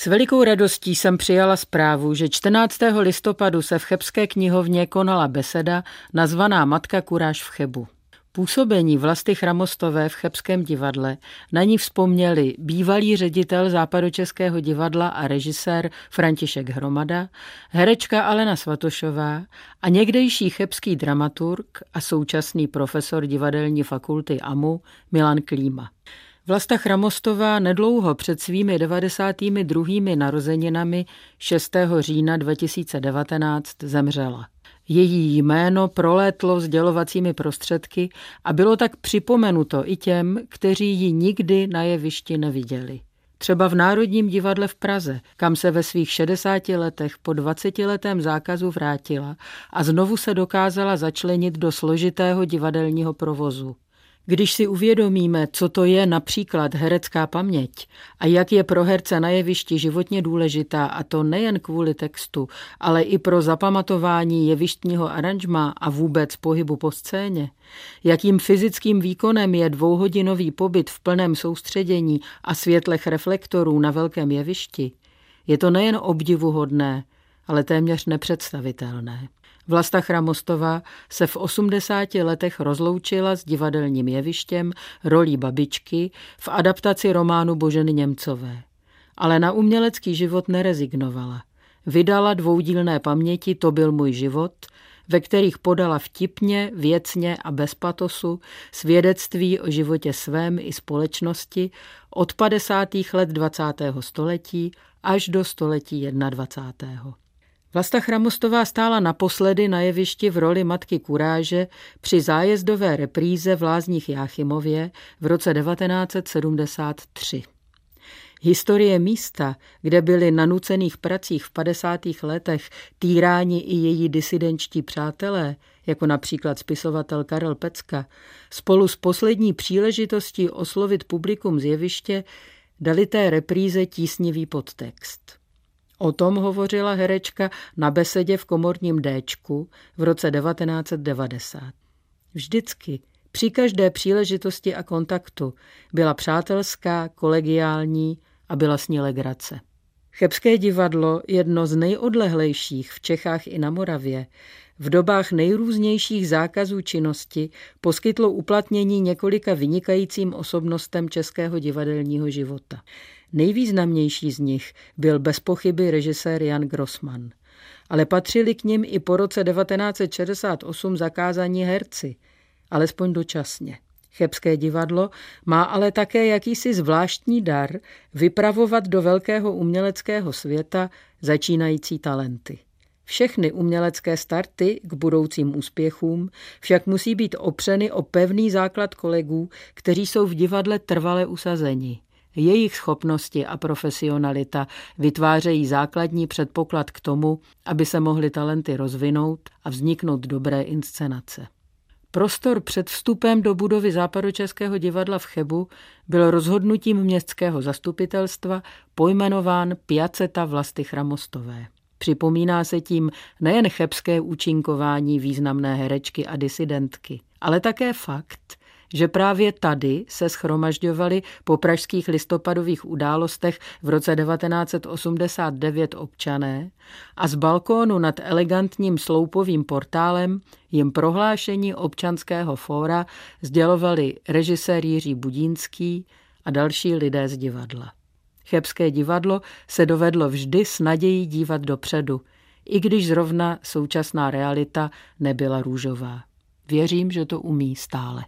S velikou radostí jsem přijala zprávu, že 14. listopadu se v Chebské knihovně konala beseda nazvaná Matka Kuráž v Chebu. Působení Vlasty Chramostové v Chebském divadle na ní vzpomněli bývalý ředitel Západočeského divadla a režisér František Hromada, herečka Alena Svatošová a někdejší chebský dramaturg a současný profesor divadelní fakulty AMU Milan Klíma. Vlasta Chramostová nedlouho před svými 92. narozeninami 6. října 2019 zemřela. Její jméno prolétlo sdělovacími prostředky a bylo tak připomenuto i těm, kteří ji nikdy na jevišti neviděli. Třeba v Národním divadle v Praze, kam se ve svých 60 letech po 20 letém zákazu vrátila a znovu se dokázala začlenit do složitého divadelního provozu. Když si uvědomíme, co to je například herecká paměť a jak je pro herce na jevišti životně důležitá, a to nejen kvůli textu, ale i pro zapamatování jevištního aranžma a vůbec pohybu po scéně, jakým fyzickým výkonem je dvouhodinový pobyt v plném soustředění a světlech reflektorů na velkém jevišti, je to nejen obdivuhodné, ale téměř nepředstavitelné. Vlasta Chramostová se v 80 letech rozloučila s divadelním jevištěm rolí babičky v adaptaci románu Boženy Němcové. Ale na umělecký život nerezignovala. Vydala dvoudílné paměti To byl můj život, ve kterých podala vtipně, věcně a bez patosu svědectví o životě svém i společnosti od 50. let 20. století až do století 21. Vlasta Chramostová stála naposledy na jevišti v roli matky Kuráže při zájezdové repríze v Lázních Jáchymově v roce 1973. Historie místa, kde byli na nucených pracích v 50. letech týráni i její disidenčtí přátelé, jako například spisovatel Karel Pecka, spolu s poslední příležitostí oslovit publikum z jeviště, dali té repríze tísnivý podtext. O tom hovořila herečka na besedě v komorním Déčku v roce 1990. Vždycky, při každé příležitosti a kontaktu, byla přátelská, kolegiální a byla s ní legrace. Chebské divadlo, jedno z nejodlehlejších v Čechách i na Moravě, v dobách nejrůznějších zákazů činnosti poskytlo uplatnění několika vynikajícím osobnostem českého divadelního života. Nejvýznamnější z nich byl bez pochyby režisér Jan Grossman. Ale patřili k nim i po roce 1968 zakázaní herci, alespoň dočasně. Chebské divadlo má ale také jakýsi zvláštní dar vypravovat do velkého uměleckého světa začínající talenty. Všechny umělecké starty k budoucím úspěchům však musí být opřeny o pevný základ kolegů, kteří jsou v divadle trvale usazeni. Jejich schopnosti a profesionalita vytvářejí základní předpoklad k tomu, aby se mohly talenty rozvinout a vzniknout dobré inscenace. Prostor před vstupem do budovy Západočeského divadla v Chebu byl rozhodnutím městského zastupitelstva pojmenován Piaceta Vlasty Chramostové. Připomíná se tím nejen chebské účinkování významné herečky a disidentky, ale také fakt, že právě tady se schromažďovali po pražských listopadových událostech v roce 1989 občané a z balkónu nad elegantním sloupovým portálem jim prohlášení občanského fóra sdělovali režisér Jiří Budínský a další lidé z divadla. Chebské divadlo se dovedlo vždy s nadějí dívat dopředu, i když zrovna současná realita nebyla růžová. Věřím, že to umí stále.